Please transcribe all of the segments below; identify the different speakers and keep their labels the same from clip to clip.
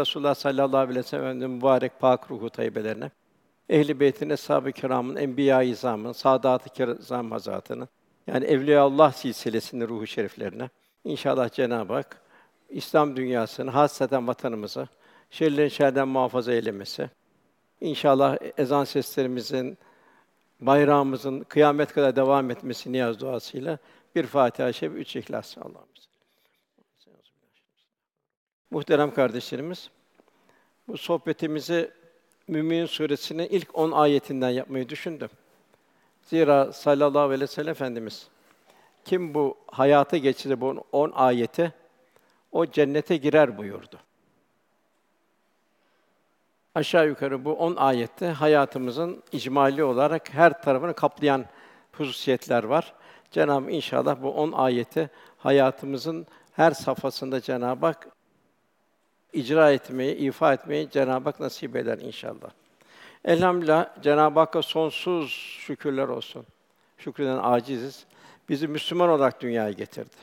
Speaker 1: Resulullah sallallahu aleyhi ve sellem'in mübarek pak ruhu tayyibelerine, Ehl-i Beyt'in, Eshab-ı Kiram'ın, Enbiya-i İzam'ın, Sadat-ı Kiram Hazretleri'nin, yani Evliyaullah silsilesinin ruhu şeriflerine inşallah Cenab-ı Hak İslam dünyasını, hasreten vatanımızı şerlerin şerden muhafaza eylemesi. İnşallah ezan seslerimizin, bayrağımızın kıyamet kadar devam etmesi niyaz duasıyla bir Fatiha-i Şerif, üç İhlas. Allah'ım. Muhterem kardeşlerimiz, bu sohbetimizi Mümin Suresinin ilk 10 ayetinden yapmayı düşündüm. Zira sallallahu aleyhi ve sellem Efendimiz kim bu hayata geçirir bu 10 ayeti o cennete girer buyurdu. Aşağı yukarı bu 10 ayette hayatımızın icmali olarak her tarafını kaplayan hususiyetler var. Cenab-ı inşallah bu 10 ayeti hayatımızın her safhasında Cenab-ı Hak icra etmeyi, ifa etmeyi Cenab-ı Hak nasip eder inşallah. Elhamdülillah Cenab-ı Hakk'a sonsuz şükürler olsun. Şükreden aciziz. Bizi Müslüman olarak dünyaya getirdi.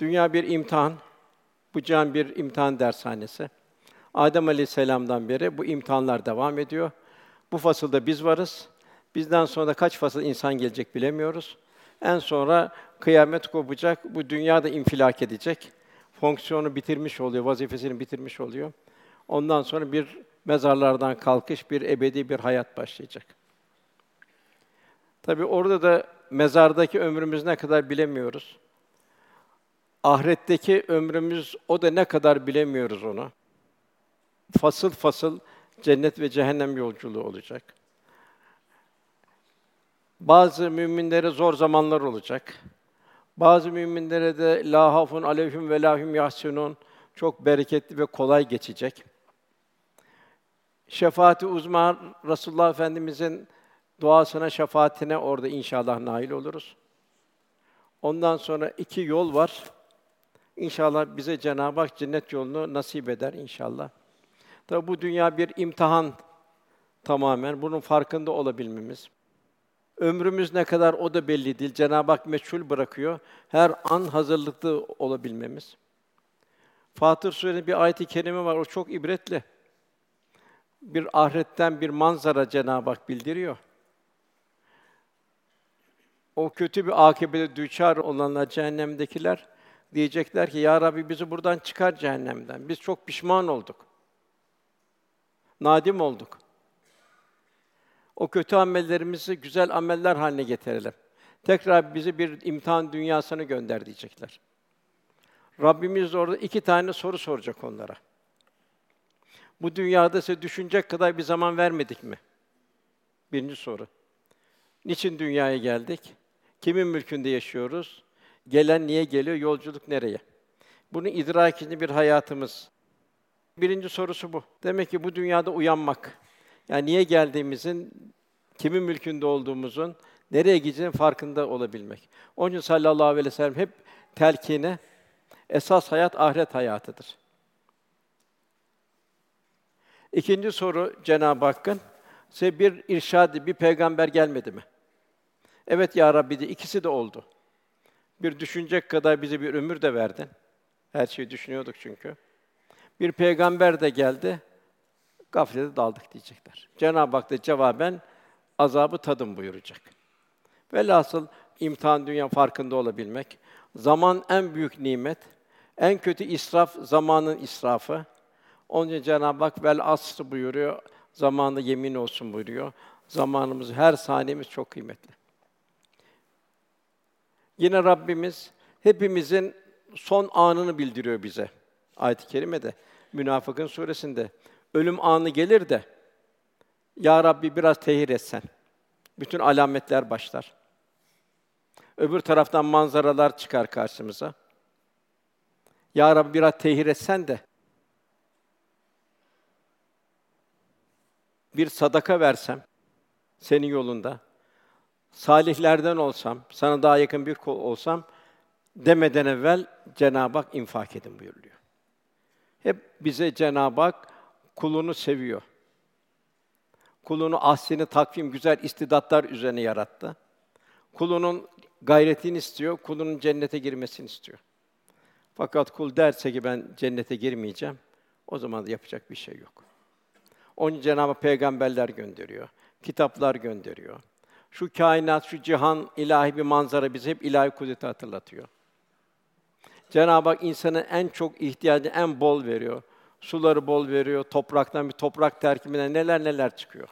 Speaker 1: Dünya bir imtihan. Bu can bir imtihan dershanesi. Adem Aleyhisselam'dan beri bu imtihanlar devam ediyor. Bu fasılda biz varız. Bizden sonra da kaç fasıl insan gelecek bilemiyoruz. En sonra kıyamet kopacak. Bu dünya da infilak edecek. Fonksiyonu bitirmiş oluyor, vazifesini bitirmiş oluyor. Ondan sonra bir mezarlardan kalkış, bir ebedi bir hayat başlayacak. Tabi orada da mezardaki ömrümüz ne kadar bilemiyoruz. Ahiretteki ömrümüz o da ne kadar bilemiyoruz onu. Fasıl fasıl cennet ve cehennem yolculuğu olacak. Bazı müminlere zor zamanlar olacak. Bazı müminlere de la hafun aleyhim ve lahum yahsunun çok bereketli ve kolay geçecek. Şefaati uzma Resulullah Efendimizin duasına, şefaatine orada inşallah nail oluruz. Ondan sonra iki yol var. İnşallah bize Cenab-ı Hak cennet yolunu nasip eder inşallah. Tabi bu dünya bir imtihan tamamen. Bunun farkında olabilmemiz. Ömrümüz ne kadar o da belli değil. Cenab-ı Hak meçhul bırakıyor. Her an hazırlıklı olabilmemiz. Fatır Suresi'nin bir ayet-i kerime var. O çok ibretli. Bir ahiretten bir manzara Cenab-ı Hak bildiriyor. O kötü bir akibete düçar olanlar cehennemdekiler diyecekler ki ya Rabbi bizi buradan çıkar cehennemden. Biz çok pişman olduk. Nadim olduk. O kötü amellerimizi güzel ameller haline getirelim. Tekrar bizi bir imtihan dünyasına gönder diyecekler. Rabbimiz orada iki tane soru soracak onlara. Bu dünyada size düşünecek kadar bir zaman vermedik mi? Birinci soru. Niçin dünyaya geldik? Kimin mülkünde yaşıyoruz? Gelen niye geliyor? Yolculuk nereye? Bunu idrak için bir hayatımız. Birinci sorusu bu. Demek ki bu dünyada uyanmak. Yani niye geldiğimizin, kimin mülkünde olduğumuzun, nereye gideceğinin farkında olabilmek. Onun için sallallahu aleyhi ve sellem hep telkine esas hayat ahiret hayatıdır. İkinci soru Cenab-ı Hakk'ın size bir irşad, bir peygamber gelmedi mi? Evet ya Rabbi de ikisi de oldu. Bir düşünecek kadar bize bir ömür de verdin. Her şeyi düşünüyorduk çünkü. Bir peygamber de geldi. Gaflete daldık diyecekler. Cenab-ı Hak da cevaben azabı tadın buyuracak. Velhasıl imtihan dünya farkında olabilmek. Zaman en büyük nimet. En kötü israf zamanın israfı. Onun için Cenab-ı Hak vel asr buyuruyor. Zamanı yemin olsun buyuruyor. Zamanımız her saniyemiz çok kıymetli. Yine Rabbimiz hepimizin son anını bildiriyor bize. Ayet-i kerimede Münafıkın suresinde ölüm anı gelir de ya Rabbi biraz tehir etsen. Bütün alametler başlar. Öbür taraftan manzaralar çıkar karşımıza. Ya Rabbi biraz tehir etsen de bir sadaka versem senin yolunda, salihlerden olsam, sana daha yakın bir kol olsam demeden evvel Cenab-ı Hak infak edin buyuruyor. Hep bize Cenab-ı Hak kulunu seviyor. Kulunu aslini takvim güzel istidatlar üzerine yarattı. Kulunun gayretini istiyor, kulunun cennete girmesini istiyor. Fakat kul derse ki ben cennete girmeyeceğim, o zaman da yapacak bir şey yok. Onun Cenab-ı peygamberler gönderiyor, kitaplar gönderiyor. Şu kainat, şu cihan ilahi bir manzara bize hep ilahi kudreti hatırlatıyor. Cenab-ı Hak insanın en çok ihtiyacı en bol veriyor. Suları bol veriyor, topraktan bir toprak terkibinden neler neler çıkıyor.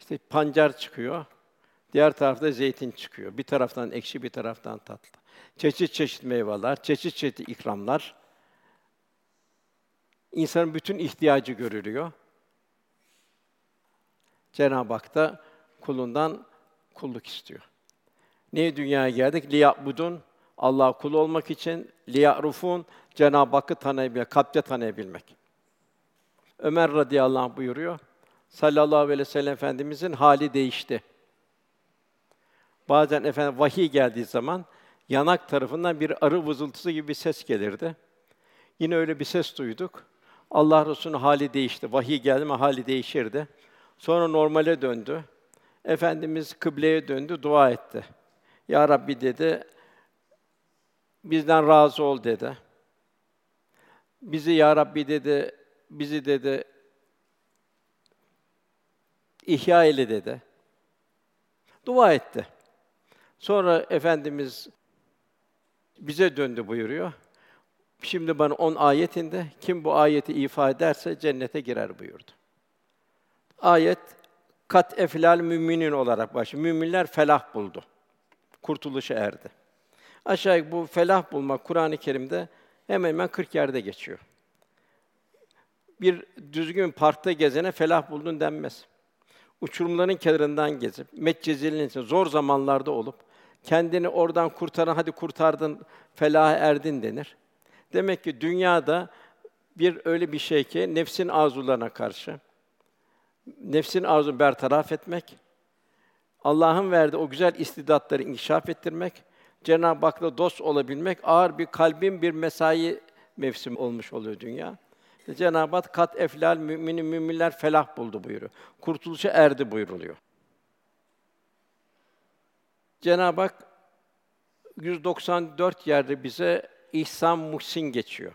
Speaker 1: İşte pancar çıkıyor, diğer tarafta zeytin çıkıyor. Bir taraftan ekşi, bir taraftan tatlı. Çeşit çeşit meyveler, çeşit çeşit ikramlar. İnsanın bütün ihtiyacı görülüyor. Cenab-ı Hak da kulundan kulluk istiyor. Niye dünyaya geldik? Liyabudun Allah kul olmak için liyarufun Cenab-ı Hakk'ı tanıyabilmek, kalpte tanıyabilmek. Ömer radıyallahu anh buyuruyor. Sallallahu aleyhi ve sellem efendimizin hali değişti. Bazen efendim vahiy geldiği zaman yanak tarafından bir arı vızıltısı gibi bir ses gelirdi. Yine öyle bir ses duyduk. Allah Resulü'nün hali değişti. Vahiy geldi mi hali değişirdi. Sonra normale döndü. Efendimiz kıbleye döndü, dua etti. Ya Rabbi dedi, bizden razı ol dedi. Bizi ya Rabbi dedi, bizi dedi ihya eyle dedi. Dua etti. Sonra efendimiz bize döndü buyuruyor. Şimdi bana on ayetinde kim bu ayeti ifade ederse cennete girer buyurdu. Ayet kat eflal müminin olarak başlıyor. Müminler felah buldu. Kurtuluşa erdi. Aşağı bu felah bulmak Kur'an-ı Kerim'de hemen hemen 40 yerde geçiyor. Bir düzgün parkta gezene felah buldun denmez. Uçurumların kenarından gezip, Meccezil'in için zor zamanlarda olup, kendini oradan kurtaran, hadi kurtardın, felaha erdin denir. Demek ki dünyada bir öyle bir şey ki nefsin arzularına karşı nefsin arzu bertaraf etmek, Allah'ın verdiği o güzel istidatları inkişaf ettirmek, Cenab-ı Hak'la dost olabilmek ağır bir kalbin bir mesai mevsimi olmuş oluyor dünya. Cenab-ı Hak kat eflal mümini müminler felah buldu buyuruyor. Kurtuluşa erdi buyuruluyor. Cenab-ı Hak 194 yerde bize ihsan muhsin geçiyor.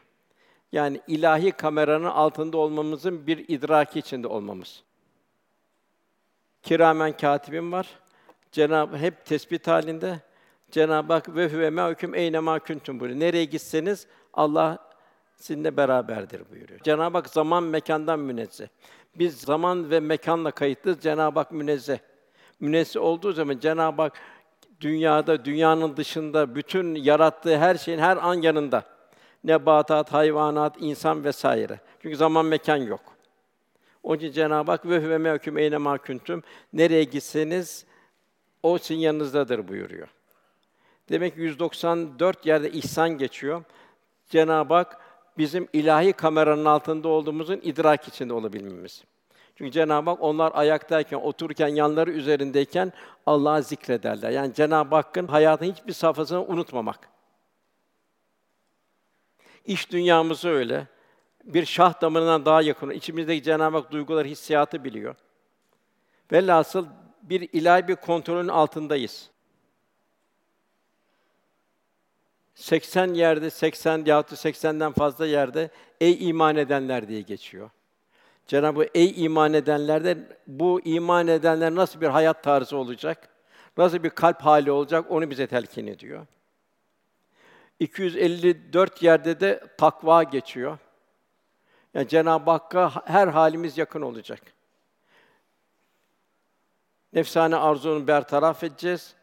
Speaker 1: Yani ilahi kameranın altında olmamızın bir idraki içinde olmamız. Kiramen katibim var. Cenab-ı hep tespit halinde. Cenab-ı Hak ve huve ma'akum eyne ma kuntum buyuruyor. Nereye gitseniz Allah sizinle beraberdir buyuruyor. Cenab-ı Hak zaman mekandan münezzeh. Biz zaman ve mekanla kayıtlıyız. Cenab-ı Hak münezzeh. Münezzeh olduğu zaman Cenab-ı Hak dünyada, dünyanın dışında bütün yarattığı her şeyin her an yanında. Nebatat, hayvanat, insan vesaire. Çünkü zaman mekan yok. Onun için Cenab-ı Hak ve huve mehkum eyne ma kuntum nereye gitseniz o sizin yanınızdadır buyuruyor. Demek ki 194 yerde ihsan geçiyor. Cenab-ı Hak bizim ilahi kameranın altında olduğumuzun idrak içinde olabilmemiz. Çünkü Cenab-ı Hak onlar ayaktayken, otururken, yanları üzerindeyken Allah'ı zikrederler. Yani Cenab-ı Hakk'ın hayatın hiçbir safhasını unutmamak. İş dünyamızı öyle. Bir şah damarından daha yakın. İçimizdeki Cenab-ı Hak duygular, hissiyatı biliyor. Velhasıl bir ilahi bir kontrolün altındayız. 80 yerde, 80 yahut 80'den fazla yerde ey iman edenler diye geçiyor. Cenab-ı ey iman edenlerde bu iman edenler nasıl bir hayat tarzı olacak? Nasıl bir kalp hali olacak? Onu bize telkin ediyor. 254 yerde de takva geçiyor. Yani Cenab-ı Hakk'a her halimiz yakın olacak. Nefsane arzunu bertaraf edeceğiz.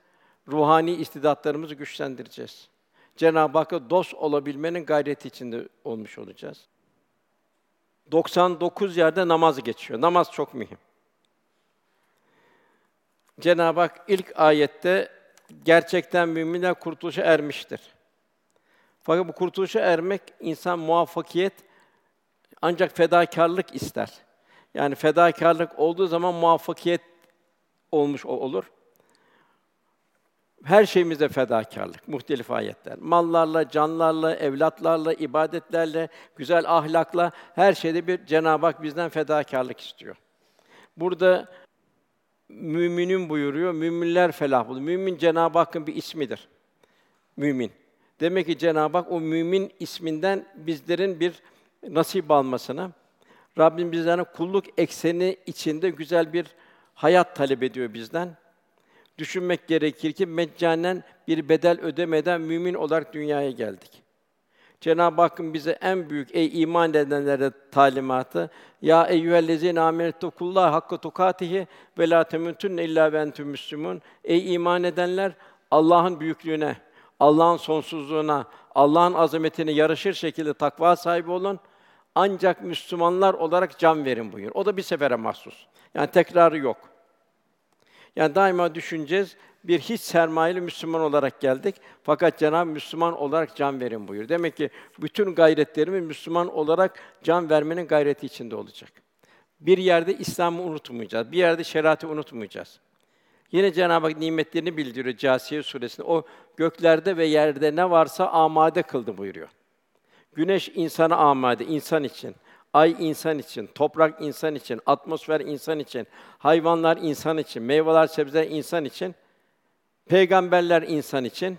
Speaker 1: Ruhani istidatlarımızı güçlendireceğiz. Cenab-ı Hakk'a dost olabilmenin gayreti içinde olmuş olacağız. 99 yerde namaz geçiyor. Namaz çok mühim. Cenab-ı Hak ilk ayette gerçekten müminler kurtuluşa ermiştir. Fakat bu kurtuluşa ermek insan muvaffakiyet ancak fedakarlık ister. Yani fedakarlık olduğu zaman muvaffakiyet olmuş olur. Her şeyimizde fedakarlık, muhtelif ayetler. Mallarla, canlarla, evlatlarla, ibadetlerle, güzel ahlakla her şeyde bir Cenab-ı Hak bizden fedakarlık istiyor. Burada müminin buyuruyor. Müminler felah bulur. Mümin Cenab-ı Hakk'ın bir ismidir. Mümin. Demek ki Cenab-ı Hak o mümin isminden bizlerin bir nasip almasını, Rabbim bizden kulluk ekseni içinde güzel bir hayat talep ediyor bizden. Düşünmek gerekir ki meccanen bir bedel ödemeden mümin olarak dünyaya geldik. Cenab-ı Hakk'ın bize en büyük ey iman edenlere talimatı ya eyyühellezine amenettukullah hakka tukatihi ve la temutunne illa ve entüm müslümun. Ey iman edenler Allah'ın büyüklüğüne, Allah'ın sonsuzluğuna, Allah'ın azametine yaraşır şekilde takva sahibi olun. Ancak Müslümanlar olarak can verin buyur. O da bir sefere mahsus. Yani tekrarı yok. Yani daima düşüneceğiz. Bir hiç sermayeli Müslüman olarak geldik. Fakat Cenab-ı Müslüman olarak can verin buyur. Demek ki bütün gayretlerimiz Müslüman olarak can vermenin gayreti içinde olacak. Bir yerde İslam'ı unutmayacağız. Bir yerde şeriatı unutmayacağız. Yine Cenab-ı Hak nimetlerini bildiriyor Câsiye suresinde. O göklerde ve yerde ne varsa amade kıldı buyuruyor. Güneş insana amade, insan için. Ay insan için, toprak insan için, atmosfer insan için, hayvanlar insan için, meyveler, sebzeler insan için, peygamberler insan için,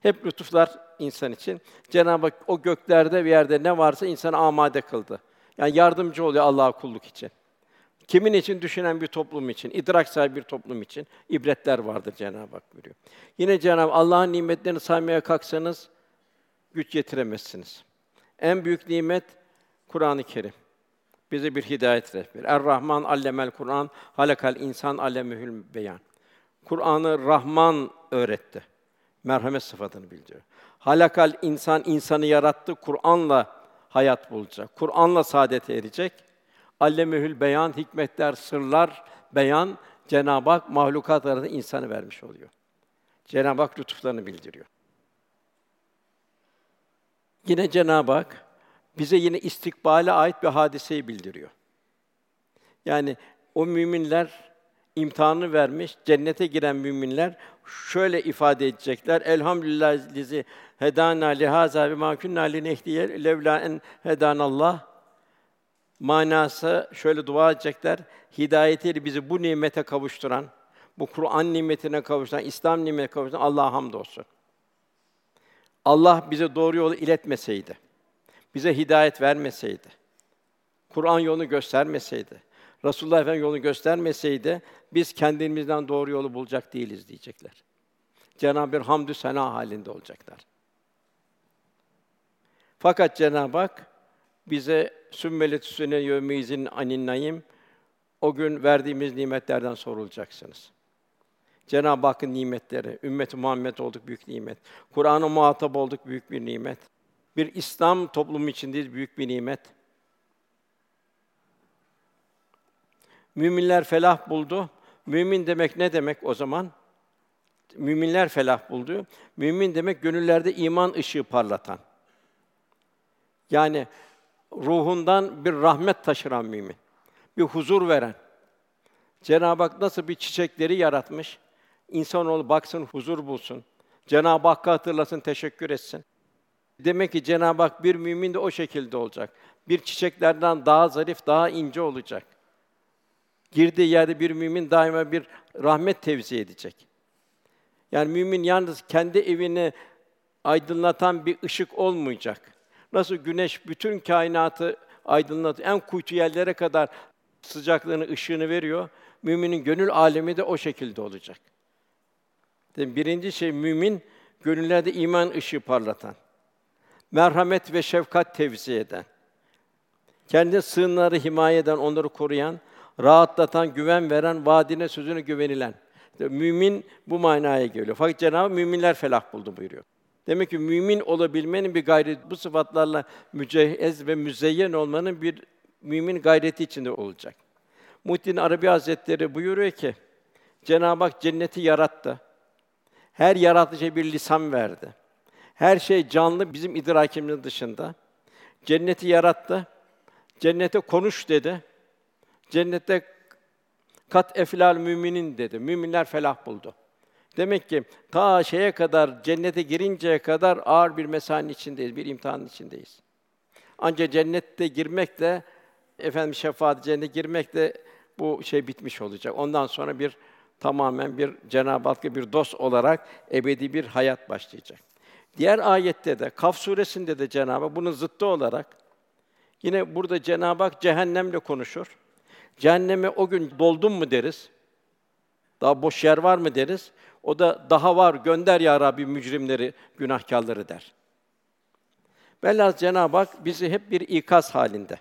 Speaker 1: hep lütuflar insan için. Cenab-ı Hak o göklerde bir yerde ne varsa insanı amade kıldı. Yani yardımcı oluyor Allah'a kulluk için. Kimin için? Düşünen bir toplum için, idrak sahibi bir toplum için ibretler vardır Cenab-ı Hak buyuruyor. Yine Cenab-ı Allah'ın nimetlerini saymaya kalksanız güç yetiremezsiniz. En büyük nimet Kur'an-ı Kerim. Bize bir hidayet rehberi. Er-Rahman allemel Kur'an, halakal insan allemehül beyan. Kur'an'ı Rahman öğretti. Merhamet sıfatını bildiriyor. Halakal insan insanı yarattı. Kur'an'la hayat bulacak. Kur'an'la saadete erecek. Allemehül beyan hikmetler, sırlar beyan Cenab-ı Hak mahlukat arasında insanı vermiş oluyor. Cenab-ı Hak lütuflarını bildiriyor. Yine Cenab-ı Hak bize yine istikbale ait bir hadiseyi bildiriyor. Yani o müminler imtihanı vermiş, cennete giren müminler şöyle ifade edecekler. Elhamdülillah lizi hedana lihaza ve ma kunna linehdiye levla en hedanallah. Manası şöyle dua edecekler. Hidayetiyle bizi bu nimete kavuşturan, bu Kur'an nimetine kavuşturan, İslam nimetine kavuşturan Allah'a hamdolsun. Allah bize doğru yolu iletmeseydi, bize hidayet vermeseydi, Kur'an yolunu göstermeseydi, Resulullah Efendimiz yolunu göstermeseydi biz kendimizden doğru yolu bulacak değiliz diyecekler. Cenab-ı Hak hamdü sena halinde olacaklar. Fakat Cenab-ı Hak bize sümmelet üstüne yevmizin anin naim o gün verdiğimiz nimetlerden sorulacaksınız. Cenab-ı Hakk'ın nimetleri, ümmet Muhammed olduk büyük nimet. Kur'an'a muhatap olduk büyük bir nimet. Bir İslam toplumu içindeyiz büyük bir nimet. Müminler felah buldu. Mümin demek ne demek o zaman? Müminler felah buldu. Mümin demek gönüllerde iman ışığı parlatan. Yani ruhundan bir rahmet taşıran mümin. Bir huzur veren. Cenab-ı Hak nasıl bir çiçekleri yaratmış? İnsanoğlu baksın, huzur bulsun. Cenab-ı Hakk'a hatırlasın, teşekkür etsin. Demek ki Cenab-ı Hak bir mümin de o şekilde olacak. Bir çiçeklerden daha zarif, daha ince olacak. Girdiği yerde bir mümin daima bir rahmet tevzi edecek. Yani mümin yalnız kendi evini aydınlatan bir ışık olmayacak. Nasıl güneş bütün kainatı aydınlatıyor, en kuytu yerlere kadar sıcaklığını, ışığını veriyor. Müminin gönül alemi de o şekilde olacak. Birinci şey mümin gönüllerde iman ışığı parlatan, merhamet ve şefkat tevzi eden, kendi sığınları himaye eden, onları koruyan, rahatlatan, güven veren, vaadine sözüne güvenilen. Mümin bu manaya geliyor. Fakat Cenab-ı müminler felah buldu buyuruyor. Demek ki mümin olabilmenin bir gayreti, bu sıfatlarla mücehhez ve müzeyyen olmanın bir mümin gayreti içinde olacak. Muhittin Arabi Hazretleri buyuruyor ki, Cenab-ı Hak cenneti yarattı. Her yaratıcıya bir lisan verdi. Her şey canlı bizim idrakimizin dışında. Cenneti yarattı. Cennete konuş dedi. Cennette kat eflal müminin dedi. Müminler felah buldu. Demek ki ta şeye kadar cennete girinceye kadar ağır bir mesainin içindeyiz, bir imtihanın içindeyiz. Ancak cennette girmek de efendim şefaat cennete girmek de bu şey bitmiş olacak. Ondan sonra bir tamamen bir Cenab-ı Hakk'a bir dost olarak ebedi bir hayat başlayacak. Diğer ayette de Kaf suresinde de Cenab-ı Hak bunun zıttı olarak yine burada Cenab-ı Hak cehennemle konuşur. Cehenneme o gün doldun mu deriz. Daha boş yer var mı deriz. O da daha var gönder ya Rabbi mücrimleri, günahkarları der. Velhâsıl Cenab-ı Hak bizi hep bir ikaz halinde